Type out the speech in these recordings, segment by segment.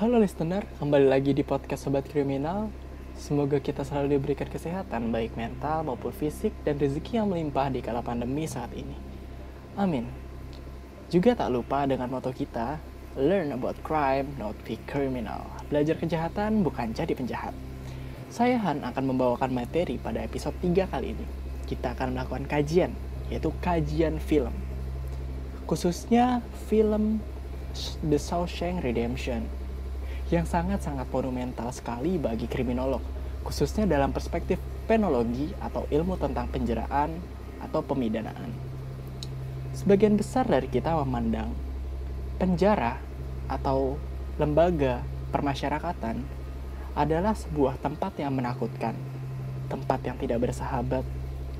Halo listener, kembali lagi di podcast Sobat Kriminal. Semoga kita selalu diberikan kesehatan baik mental maupun fisik dan rezeki yang melimpah di kala pandemi saat ini. Amin. Juga tak lupa dengan moto kita, learn about crime, not be criminal. Belajar kejahatan bukan jadi penjahat. Saya Han akan membawakan materi pada episode 3 kali ini. Kita akan melakukan kajian, yaitu kajian film. Khususnya film The Shawshank Redemption yang sangat-sangat monumental sekali bagi kriminolog, khususnya dalam perspektif penologi atau ilmu tentang penjeraan atau pemidanaan. Sebagian besar dari kita memandang penjara atau lembaga permasyarakatan adalah sebuah tempat yang menakutkan, tempat yang tidak bersahabat,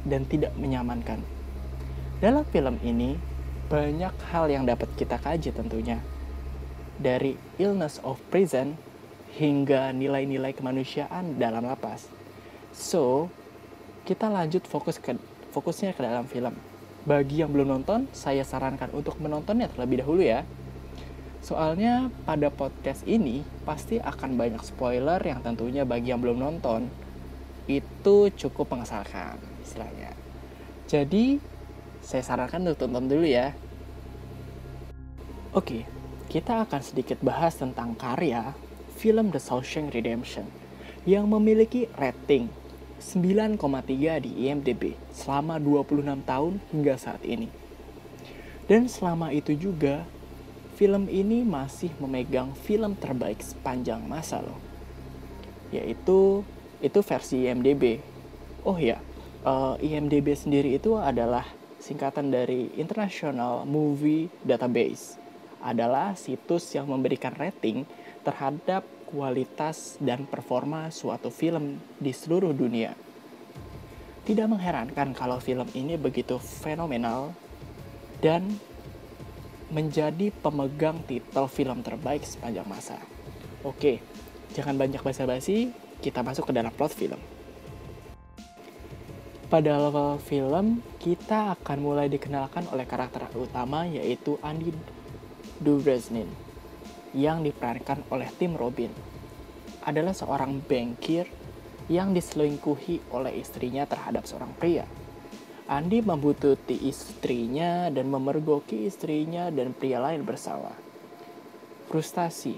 dan tidak menyamankan. Dalam film ini, banyak hal yang dapat kita kaji tentunya, dari illness of prison hingga nilai-nilai kemanusiaan dalam lapas. So, kita lanjut fokus ke fokusnya ke dalam film. Bagi yang belum nonton, saya sarankan untuk menontonnya terlebih dahulu ya. Soalnya pada podcast ini pasti akan banyak spoiler yang tentunya bagi yang belum nonton itu cukup mengesalkan istilahnya. Jadi, saya sarankan untuk tonton dulu ya. Oke, kita akan sedikit bahas tentang karya film The Shawshank Redemption yang memiliki rating 9,3 di IMDb selama 26 tahun hingga saat ini. Dan selama itu juga, film ini masih memegang film terbaik sepanjang masa loh. Yaitu, itu versi IMDb. Oh ya, uh, IMDb sendiri itu adalah singkatan dari International Movie Database adalah situs yang memberikan rating terhadap kualitas dan performa suatu film di seluruh dunia. Tidak mengherankan kalau film ini begitu fenomenal dan menjadi pemegang titel film terbaik sepanjang masa. Oke, jangan banyak basa-basi, kita masuk ke dalam plot film. Pada level film, kita akan mulai dikenalkan oleh karakter utama yaitu Andy Dubresnin yang diperankan oleh Tim Robin adalah seorang bankir yang diselingkuhi oleh istrinya terhadap seorang pria. Andi membutuhkan istrinya dan memergoki istrinya dan pria lain bersalah. Frustasi,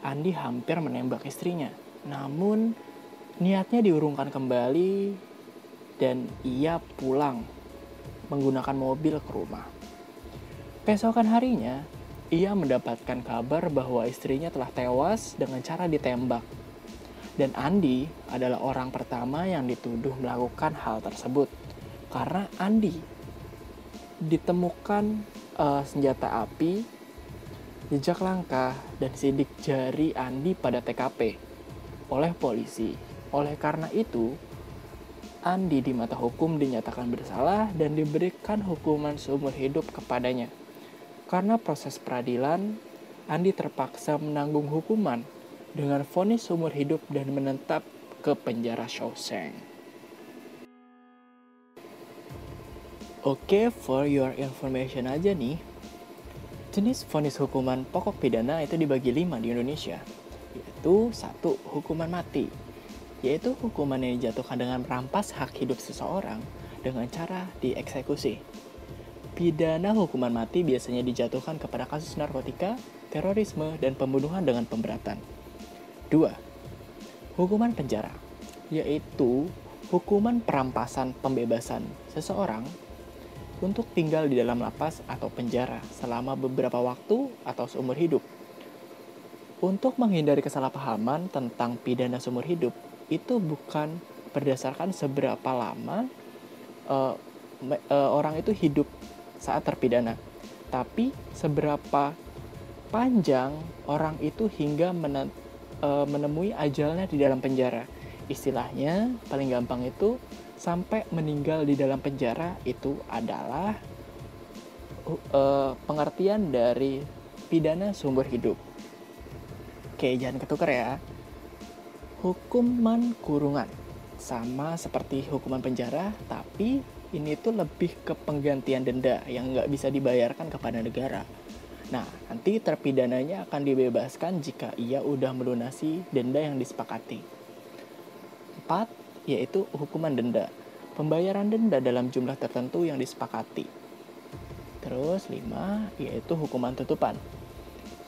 Andi hampir menembak istrinya. Namun, niatnya diurungkan kembali dan ia pulang menggunakan mobil ke rumah. Besokan harinya, ia mendapatkan kabar bahwa istrinya telah tewas dengan cara ditembak. Dan Andi adalah orang pertama yang dituduh melakukan hal tersebut. Karena Andi ditemukan uh, senjata api, jejak langkah, dan sidik jari Andi pada TKP oleh polisi. Oleh karena itu, Andi di mata hukum dinyatakan bersalah dan diberikan hukuman seumur hidup kepadanya. Karena proses peradilan, Andi terpaksa menanggung hukuman dengan vonis seumur hidup dan menetap ke penjara Shawshank. Oke, okay, for your information aja nih. Jenis vonis hukuman pokok pidana itu dibagi lima di Indonesia, yaitu satu hukuman mati, yaitu hukuman yang dijatuhkan dengan merampas hak hidup seseorang dengan cara dieksekusi. Pidana hukuman mati biasanya dijatuhkan kepada kasus narkotika, terorisme, dan pembunuhan dengan pemberatan. 2. Hukuman penjara, yaitu hukuman perampasan pembebasan seseorang untuk tinggal di dalam lapas atau penjara selama beberapa waktu atau seumur hidup. Untuk menghindari kesalahpahaman tentang pidana seumur hidup, itu bukan berdasarkan seberapa lama uh, uh, orang itu hidup saat terpidana. Tapi seberapa panjang orang itu hingga e, menemui ajalnya di dalam penjara. Istilahnya paling gampang itu sampai meninggal di dalam penjara itu adalah uh, pengertian dari pidana sumber hidup. Oke, jangan ketukar ya. Hukuman kurungan sama seperti hukuman penjara, tapi ini tuh lebih ke penggantian denda yang nggak bisa dibayarkan kepada negara. Nah, nanti terpidananya akan dibebaskan jika ia udah melunasi denda yang disepakati. 4. Yaitu hukuman denda. Pembayaran denda dalam jumlah tertentu yang disepakati. Terus 5. Yaitu hukuman tutupan.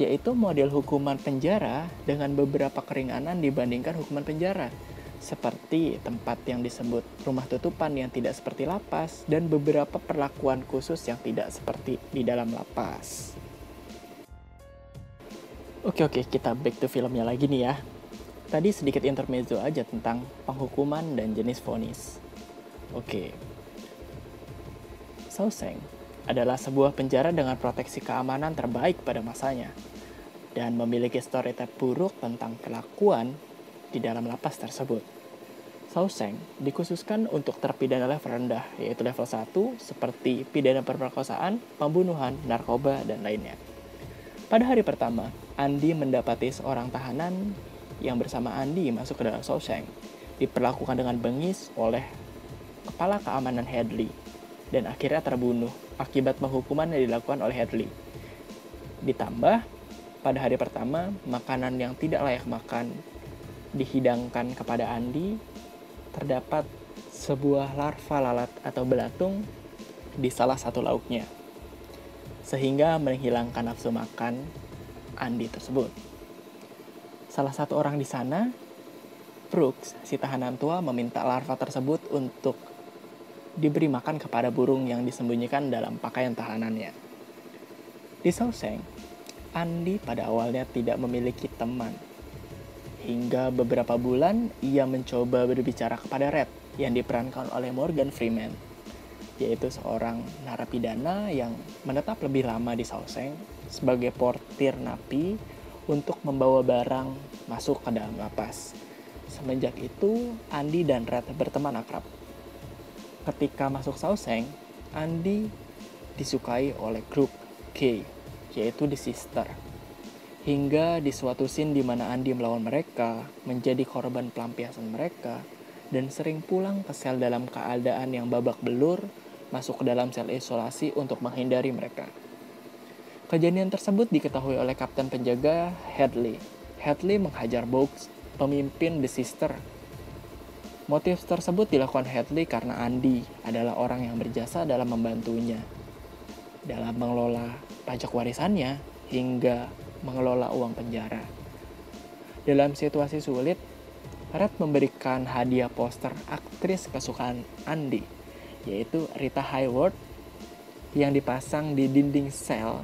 Yaitu model hukuman penjara dengan beberapa keringanan dibandingkan hukuman penjara seperti tempat yang disebut rumah tutupan yang tidak seperti lapas dan beberapa perlakuan khusus yang tidak seperti di dalam lapas. Oke oke, kita back to filmnya lagi nih ya. Tadi sedikit intermezzo aja tentang penghukuman dan jenis vonis. Oke. Sauseng adalah sebuah penjara dengan proteksi keamanan terbaik pada masanya dan memiliki stereotip buruk tentang perlakuan di dalam lapas tersebut. Sauseng dikhususkan untuk terpidana level rendah, yaitu level 1 seperti pidana perkosaan, pembunuhan, narkoba, dan lainnya. Pada hari pertama, Andi mendapati seorang tahanan yang bersama Andi masuk ke dalam Sauseng, diperlakukan dengan bengis oleh kepala keamanan Hadley, dan akhirnya terbunuh akibat penghukuman yang dilakukan oleh Hadley. Ditambah, pada hari pertama, makanan yang tidak layak makan dihidangkan kepada Andi, terdapat sebuah larva lalat atau belatung di salah satu lauknya, sehingga menghilangkan nafsu makan Andi tersebut. Salah satu orang di sana, Brooks, si tahanan tua meminta larva tersebut untuk diberi makan kepada burung yang disembunyikan dalam pakaian tahanannya. Di Sauseng, Andi pada awalnya tidak memiliki teman Hingga beberapa bulan, ia mencoba berbicara kepada Red yang diperankan oleh Morgan Freeman, yaitu seorang narapidana yang menetap lebih lama di Sauseng sebagai portir napi untuk membawa barang masuk ke dalam lapas. Semenjak itu, Andi dan Red berteman akrab. Ketika masuk Sauseng, Andi disukai oleh grup K, yaitu The Sister, Hingga di suatu scene di mana Andi melawan mereka, menjadi korban pelampiasan mereka, dan sering pulang ke sel dalam keadaan yang babak belur, masuk ke dalam sel isolasi untuk menghindari mereka. Kejadian tersebut diketahui oleh kapten penjaga Hadley. Hadley menghajar Box, pemimpin The Sister. Motif tersebut dilakukan Hadley karena Andi adalah orang yang berjasa dalam membantunya dalam mengelola pajak warisannya hingga mengelola uang penjara. Dalam situasi sulit, Red memberikan hadiah poster aktris kesukaan Andy, yaitu Rita Hayworth, yang dipasang di dinding sel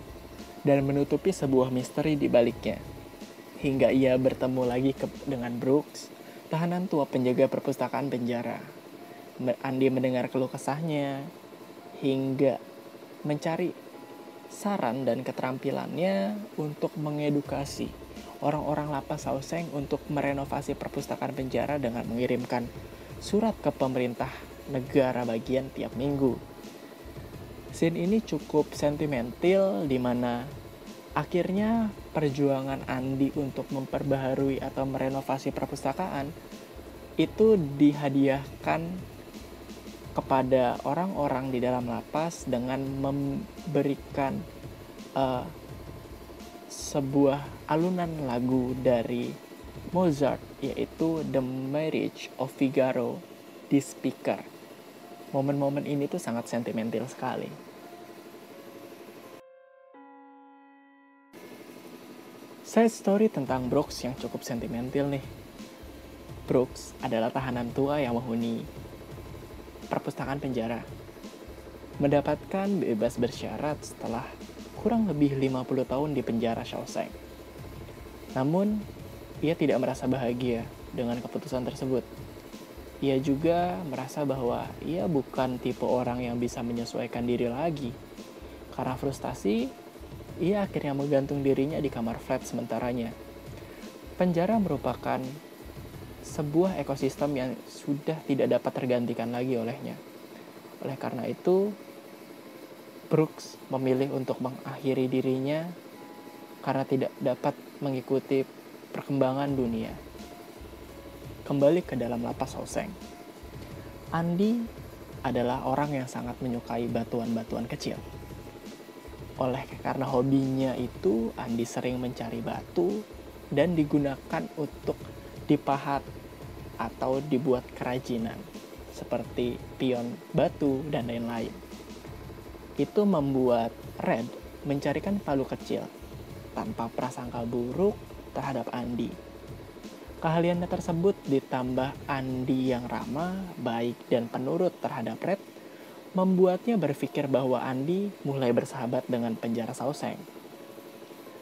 dan menutupi sebuah misteri di baliknya. Hingga ia bertemu lagi ke, dengan Brooks, tahanan tua penjaga perpustakaan penjara. Andy mendengar keluh kesahnya hingga mencari saran dan keterampilannya untuk mengedukasi orang-orang lapas Sauseng untuk merenovasi perpustakaan penjara dengan mengirimkan surat ke pemerintah negara bagian tiap minggu. Scene ini cukup sentimental di mana akhirnya perjuangan Andi untuk memperbaharui atau merenovasi perpustakaan itu dihadiahkan kepada orang-orang di dalam lapas dengan memberikan uh, sebuah alunan lagu dari Mozart yaitu The Marriage of Figaro di speaker. Momen-momen ini tuh sangat sentimental sekali. Side story tentang Brooks yang cukup sentimental nih. Brooks adalah tahanan tua yang menghuni perpustakaan penjara. Mendapatkan bebas bersyarat setelah kurang lebih 50 tahun di penjara Shawshank. Namun, ia tidak merasa bahagia dengan keputusan tersebut. Ia juga merasa bahwa ia bukan tipe orang yang bisa menyesuaikan diri lagi. Karena frustasi, ia akhirnya menggantung dirinya di kamar flat sementaranya. Penjara merupakan sebuah ekosistem yang sudah tidak dapat tergantikan lagi olehnya. Oleh karena itu, Brooks memilih untuk mengakhiri dirinya karena tidak dapat mengikuti perkembangan dunia. Kembali ke dalam lapas Hoseng. Andi adalah orang yang sangat menyukai batuan-batuan kecil. Oleh karena hobinya itu, Andi sering mencari batu dan digunakan untuk dipahat atau dibuat kerajinan seperti pion batu dan lain-lain. Itu membuat Red mencarikan palu kecil tanpa prasangka buruk terhadap Andi. Keahliannya tersebut ditambah Andi yang ramah, baik, dan penurut terhadap Red membuatnya berpikir bahwa Andi mulai bersahabat dengan penjara Sauseng.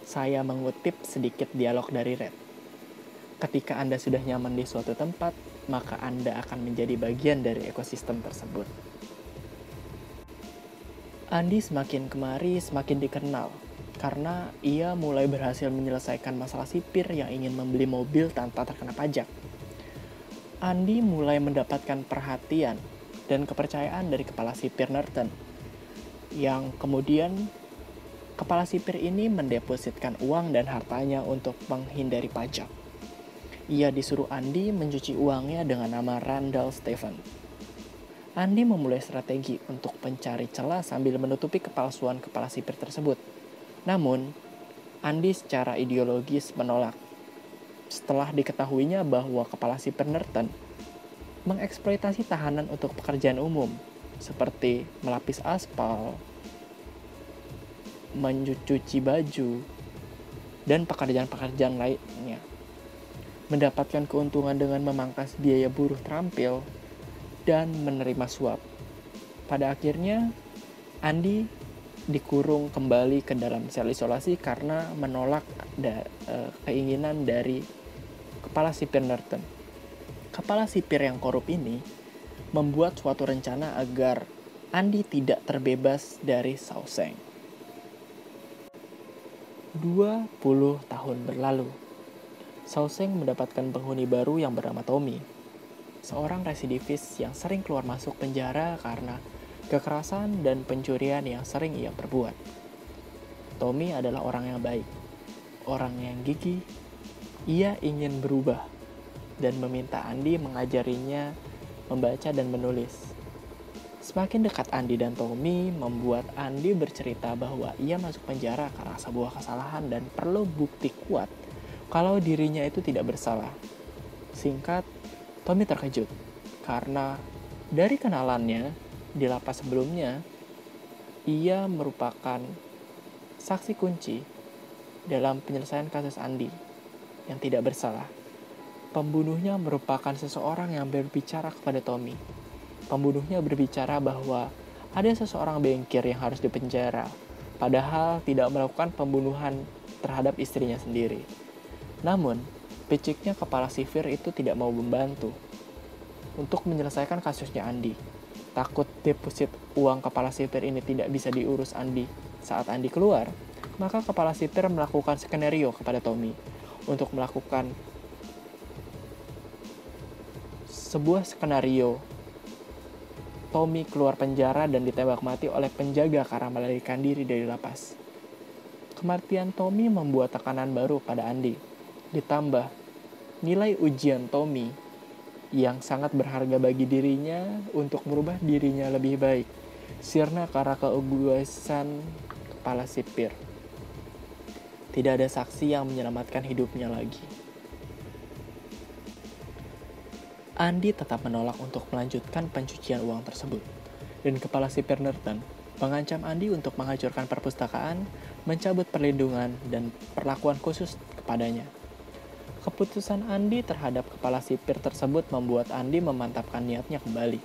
Saya mengutip sedikit dialog dari Red. Ketika Anda sudah nyaman di suatu tempat, maka Anda akan menjadi bagian dari ekosistem tersebut. Andi semakin kemari semakin dikenal karena ia mulai berhasil menyelesaikan masalah sipir yang ingin membeli mobil tanpa terkena pajak. Andi mulai mendapatkan perhatian dan kepercayaan dari kepala sipir Norton, yang kemudian kepala sipir ini mendepositkan uang dan hartanya untuk menghindari pajak. Ia disuruh Andi mencuci uangnya dengan nama Randall Stephen. Andi memulai strategi untuk mencari celah sambil menutupi kepalsuan kepala sipir tersebut. Namun, Andi secara ideologis menolak. Setelah diketahuinya bahwa kepala sipir Norton mengeksploitasi tahanan untuk pekerjaan umum, seperti melapis aspal, mencuci baju, dan pekerjaan-pekerjaan lainnya. Mendapatkan keuntungan dengan memangkas biaya buruh terampil dan menerima suap. Pada akhirnya, Andi dikurung kembali ke dalam sel isolasi karena menolak da, e, keinginan dari kepala sipir Norton kepala sipir yang korup ini membuat suatu rencana agar Andi tidak terbebas dari Sauseng. 20 tahun berlalu, Sauseng mendapatkan penghuni baru yang bernama Tommy, seorang residivis yang sering keluar masuk penjara karena kekerasan dan pencurian yang sering ia perbuat. Tommy adalah orang yang baik, orang yang gigih, ia ingin berubah dan meminta Andi mengajarinya membaca dan menulis. Semakin dekat Andi dan Tommy membuat Andi bercerita bahwa ia masuk penjara karena sebuah kesalahan dan perlu bukti kuat kalau dirinya itu tidak bersalah. Singkat, Tommy terkejut karena dari kenalannya di lapas sebelumnya, ia merupakan saksi kunci dalam penyelesaian kasus Andi yang tidak bersalah. Pembunuhnya merupakan seseorang yang berbicara kepada Tommy. Pembunuhnya berbicara bahwa ada seseorang bengkir yang harus dipenjara, padahal tidak melakukan pembunuhan terhadap istrinya sendiri. Namun, piciknya kepala sivir itu tidak mau membantu untuk menyelesaikan kasusnya Andi. Takut deposit uang kepala sipir ini tidak bisa diurus Andi saat Andi keluar, maka kepala sipir melakukan skenario kepada Tommy untuk melakukan sebuah skenario Tommy keluar penjara dan ditembak mati oleh penjaga karena melarikan diri dari lapas. Kematian Tommy membuat tekanan baru pada Andi. Ditambah, nilai ujian Tommy yang sangat berharga bagi dirinya untuk merubah dirinya lebih baik. Sirna karena keegoisan kepala sipir. Tidak ada saksi yang menyelamatkan hidupnya lagi. Andi tetap menolak untuk melanjutkan pencucian uang tersebut. Dan kepala sipir Norton mengancam Andi untuk menghancurkan perpustakaan, mencabut perlindungan, dan perlakuan khusus kepadanya. Keputusan Andi terhadap kepala sipir tersebut membuat Andi memantapkan niatnya kembali.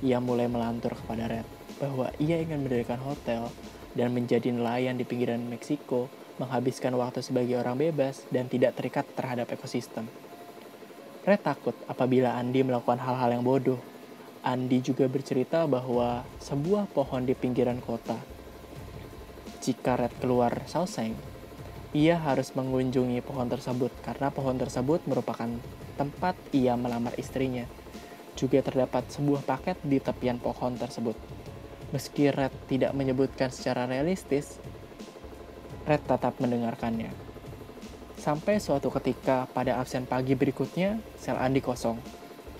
Ia mulai melantur kepada Red bahwa ia ingin mendirikan hotel dan menjadi nelayan di pinggiran Meksiko, menghabiskan waktu sebagai orang bebas dan tidak terikat terhadap ekosistem. Red takut apabila Andi melakukan hal-hal yang bodoh. Andi juga bercerita bahwa sebuah pohon di pinggiran kota. Jika Red keluar Sauseng, ia harus mengunjungi pohon tersebut karena pohon tersebut merupakan tempat ia melamar istrinya. Juga terdapat sebuah paket di tepian pohon tersebut. Meski Red tidak menyebutkan secara realistis, Red tetap mendengarkannya. Sampai suatu ketika pada absen pagi berikutnya, sel Andi kosong.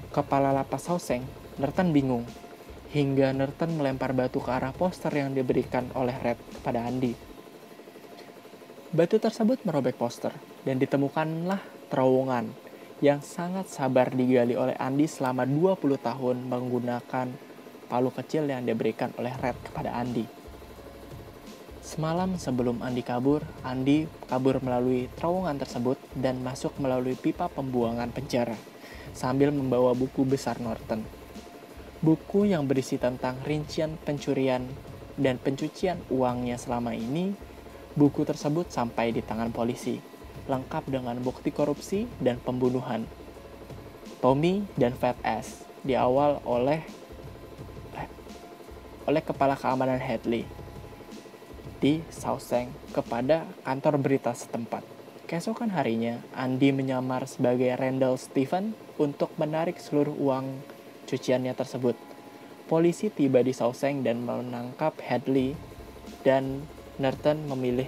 Kepala lapas Hoseng, Nertan bingung. hingga Norton melempar batu ke arah poster yang diberikan oleh Red kepada Andy. Batu tersebut merobek poster dan ditemukanlah terowongan yang sangat sabar digali oleh Andy selama 20 tahun menggunakan palu kecil yang diberikan oleh Red kepada Andy. Semalam sebelum Andi kabur, Andi kabur melalui terowongan tersebut dan masuk melalui pipa pembuangan penjara sambil membawa buku besar Norton. Buku yang berisi tentang rincian pencurian dan pencucian uangnya selama ini, buku tersebut sampai di tangan polisi, lengkap dengan bukti korupsi dan pembunuhan. Tommy dan Fat Ass diawal oleh eh, oleh kepala keamanan Hadley di Southend kepada kantor berita setempat. Keesokan harinya, Andy menyamar sebagai Randall Stephen untuk menarik seluruh uang cuciannya tersebut. Polisi tiba di Southend dan menangkap Hadley dan Norton memilih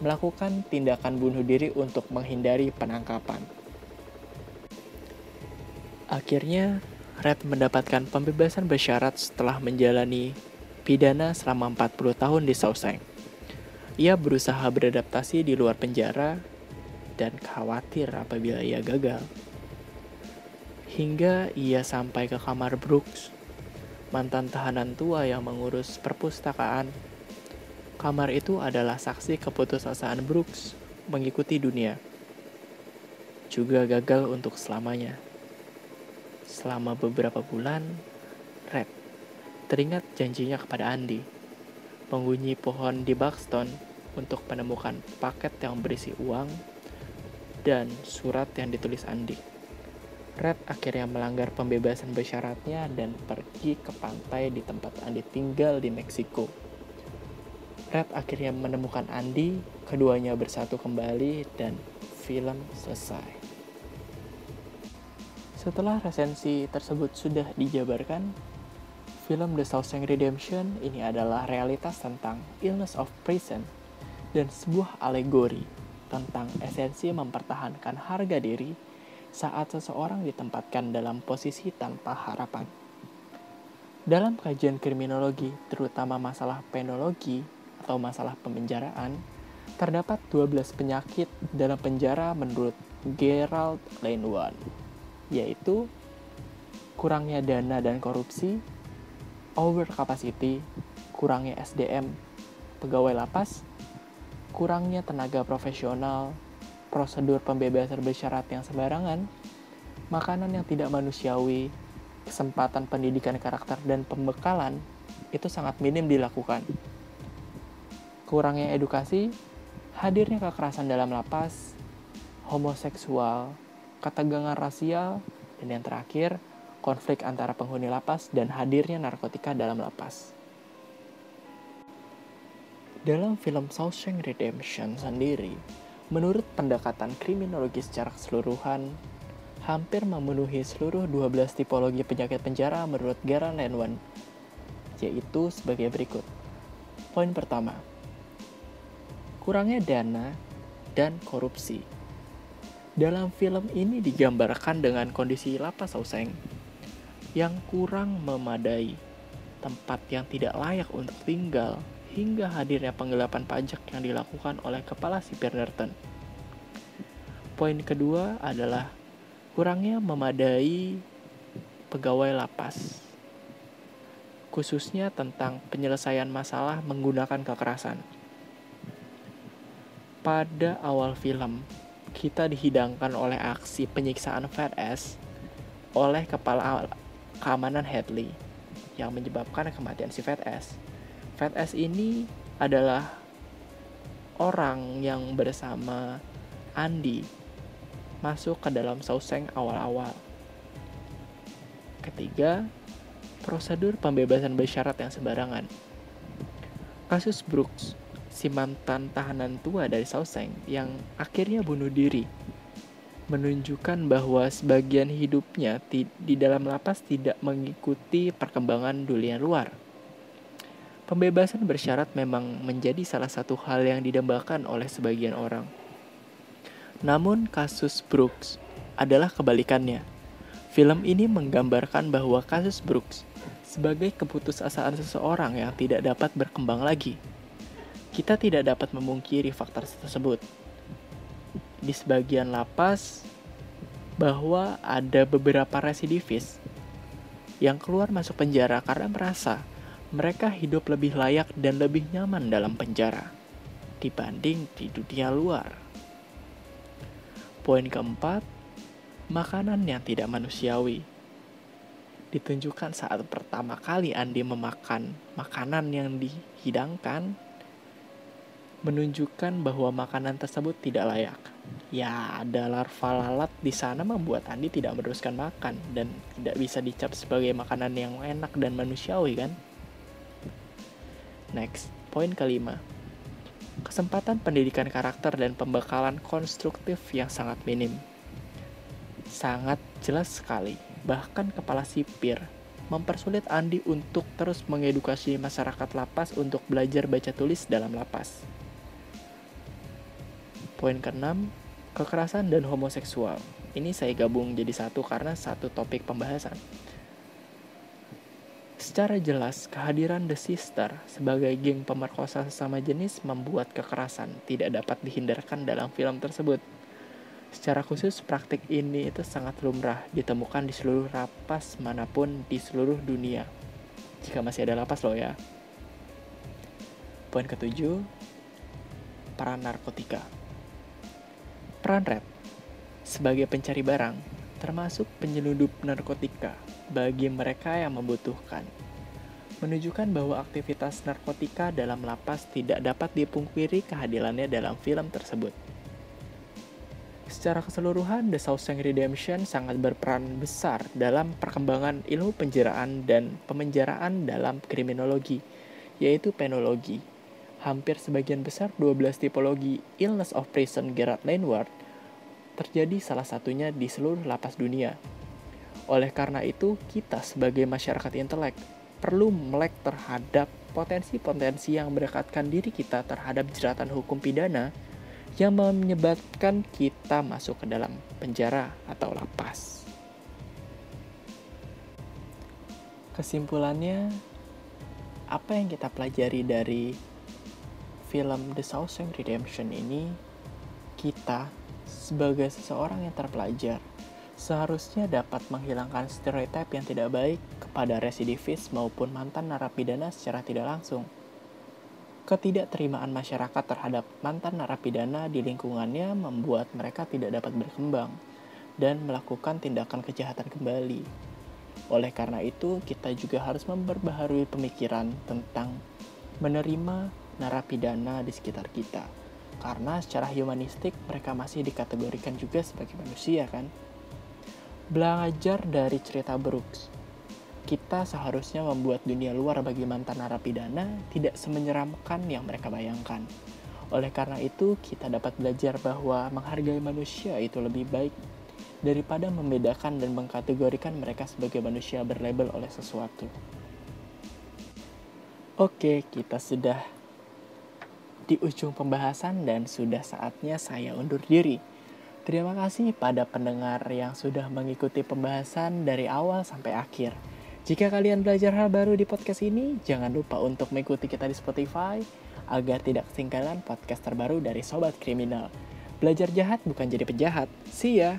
melakukan tindakan bunuh diri untuk menghindari penangkapan. Akhirnya, Red mendapatkan pembebasan bersyarat setelah menjalani pidana selama 40 tahun di Southend. Ia berusaha beradaptasi di luar penjara dan khawatir apabila ia gagal. Hingga ia sampai ke kamar Brooks, mantan tahanan tua yang mengurus perpustakaan. Kamar itu adalah saksi keputusasaan Brooks mengikuti dunia. Juga gagal untuk selamanya. Selama beberapa bulan, Red teringat janjinya kepada Andy pengunyi pohon di Buxton untuk menemukan paket yang berisi uang dan surat yang ditulis Andi. Red akhirnya melanggar pembebasan bersyaratnya dan pergi ke pantai di tempat Andi tinggal di Meksiko. Akhirnya menemukan Andi, keduanya bersatu kembali dan film selesai. Setelah resensi tersebut sudah dijabarkan, Film The Shawshank Redemption ini adalah realitas tentang illness of prison dan sebuah alegori tentang esensi mempertahankan harga diri saat seseorang ditempatkan dalam posisi tanpa harapan. Dalam kajian kriminologi, terutama masalah penologi atau masalah pemenjaraan, terdapat 12 penyakit dalam penjara menurut Gerald Lanewan, yaitu kurangnya dana dan korupsi, over capacity, kurangnya SDM pegawai lapas, kurangnya tenaga profesional, prosedur pembebasan bersyarat yang sembarangan, makanan yang tidak manusiawi, kesempatan pendidikan karakter dan pembekalan itu sangat minim dilakukan. Kurangnya edukasi, hadirnya kekerasan dalam lapas, homoseksual, ketegangan rasial, dan yang terakhir, konflik antara penghuni lapas dan hadirnya narkotika dalam lapas. Dalam film Shawshank Redemption sendiri, menurut pendekatan kriminologi secara keseluruhan, hampir memenuhi seluruh 12 tipologi penyakit penjara menurut Gerard Lenwan, yaitu sebagai berikut. Poin pertama, kurangnya dana dan korupsi. Dalam film ini digambarkan dengan kondisi lapas Sauseng yang kurang memadai, tempat yang tidak layak untuk tinggal, hingga hadirnya penggelapan pajak yang dilakukan oleh kepala sipir Nerton. Poin kedua adalah kurangnya memadai pegawai lapas, khususnya tentang penyelesaian masalah menggunakan kekerasan. Pada awal film, kita dihidangkan oleh aksi penyiksaan Fat S oleh kepala keamanan Hadley yang menyebabkan kematian si Fat S. Fat S ini adalah orang yang bersama Andy masuk ke dalam Sauseng awal-awal. Ketiga, prosedur pembebasan bersyarat yang sembarangan. Kasus Brooks, si mantan tahanan tua dari Sauseng yang akhirnya bunuh diri menunjukkan bahwa sebagian hidupnya di dalam lapas tidak mengikuti perkembangan dunia luar. Pembebasan bersyarat memang menjadi salah satu hal yang didambakan oleh sebagian orang. Namun kasus Brooks adalah kebalikannya. Film ini menggambarkan bahwa kasus Brooks sebagai keputusasaan seseorang yang tidak dapat berkembang lagi. Kita tidak dapat memungkiri faktor tersebut. Di sebagian lapas, bahwa ada beberapa residivis yang keluar masuk penjara karena merasa mereka hidup lebih layak dan lebih nyaman dalam penjara dibanding di dunia luar. Poin keempat, makanan yang tidak manusiawi. Ditunjukkan saat pertama kali Andi memakan makanan yang dihidangkan, menunjukkan bahwa makanan tersebut tidak layak ya ada larva lalat di sana membuat Andi tidak meneruskan makan dan tidak bisa dicap sebagai makanan yang enak dan manusiawi kan? Next, poin kelima. Kesempatan pendidikan karakter dan pembekalan konstruktif yang sangat minim. Sangat jelas sekali, bahkan kepala sipir mempersulit Andi untuk terus mengedukasi masyarakat lapas untuk belajar baca tulis dalam lapas. Poin keenam, kekerasan dan homoseksual. Ini saya gabung jadi satu karena satu topik pembahasan. Secara jelas, kehadiran The Sister sebagai geng pemerkosa sesama jenis membuat kekerasan tidak dapat dihindarkan dalam film tersebut. Secara khusus, praktik ini itu sangat lumrah ditemukan di seluruh lapas mana pun di seluruh dunia. Jika masih ada lapas loh ya. Poin ketujuh, para narkotika. Peran Red sebagai pencari barang, termasuk penyelundup narkotika bagi mereka yang membutuhkan, menunjukkan bahwa aktivitas narkotika dalam lapas tidak dapat dipungkiri kehadirannya dalam film tersebut. Secara keseluruhan, The Shawshank Redemption sangat berperan besar dalam perkembangan ilmu penjaraan dan pemenjaraan dalam kriminologi, yaitu penologi hampir sebagian besar 12 tipologi illness of prison Gerard Landward terjadi salah satunya di seluruh lapas dunia. Oleh karena itu, kita sebagai masyarakat intelek perlu melek terhadap potensi-potensi yang mendekatkan diri kita terhadap jeratan hukum pidana yang menyebabkan kita masuk ke dalam penjara atau lapas. Kesimpulannya, apa yang kita pelajari dari film The Shawshank Redemption ini, kita sebagai seseorang yang terpelajar seharusnya dapat menghilangkan stereotip yang tidak baik kepada residivis maupun mantan narapidana secara tidak langsung. Ketidakterimaan masyarakat terhadap mantan narapidana di lingkungannya membuat mereka tidak dapat berkembang dan melakukan tindakan kejahatan kembali. Oleh karena itu, kita juga harus memperbaharui pemikiran tentang menerima narapidana di sekitar kita. Karena secara humanistik mereka masih dikategorikan juga sebagai manusia kan. Belajar dari cerita Brooks, kita seharusnya membuat dunia luar bagi mantan narapidana tidak semenyeramkan yang mereka bayangkan. Oleh karena itu, kita dapat belajar bahwa menghargai manusia itu lebih baik daripada membedakan dan mengkategorikan mereka sebagai manusia berlabel oleh sesuatu. Oke, kita sudah di ujung pembahasan dan sudah saatnya saya undur diri. Terima kasih pada pendengar yang sudah mengikuti pembahasan dari awal sampai akhir. Jika kalian belajar hal baru di podcast ini, jangan lupa untuk mengikuti kita di Spotify agar tidak ketinggalan podcast terbaru dari Sobat Kriminal. Belajar jahat bukan jadi penjahat. See ya!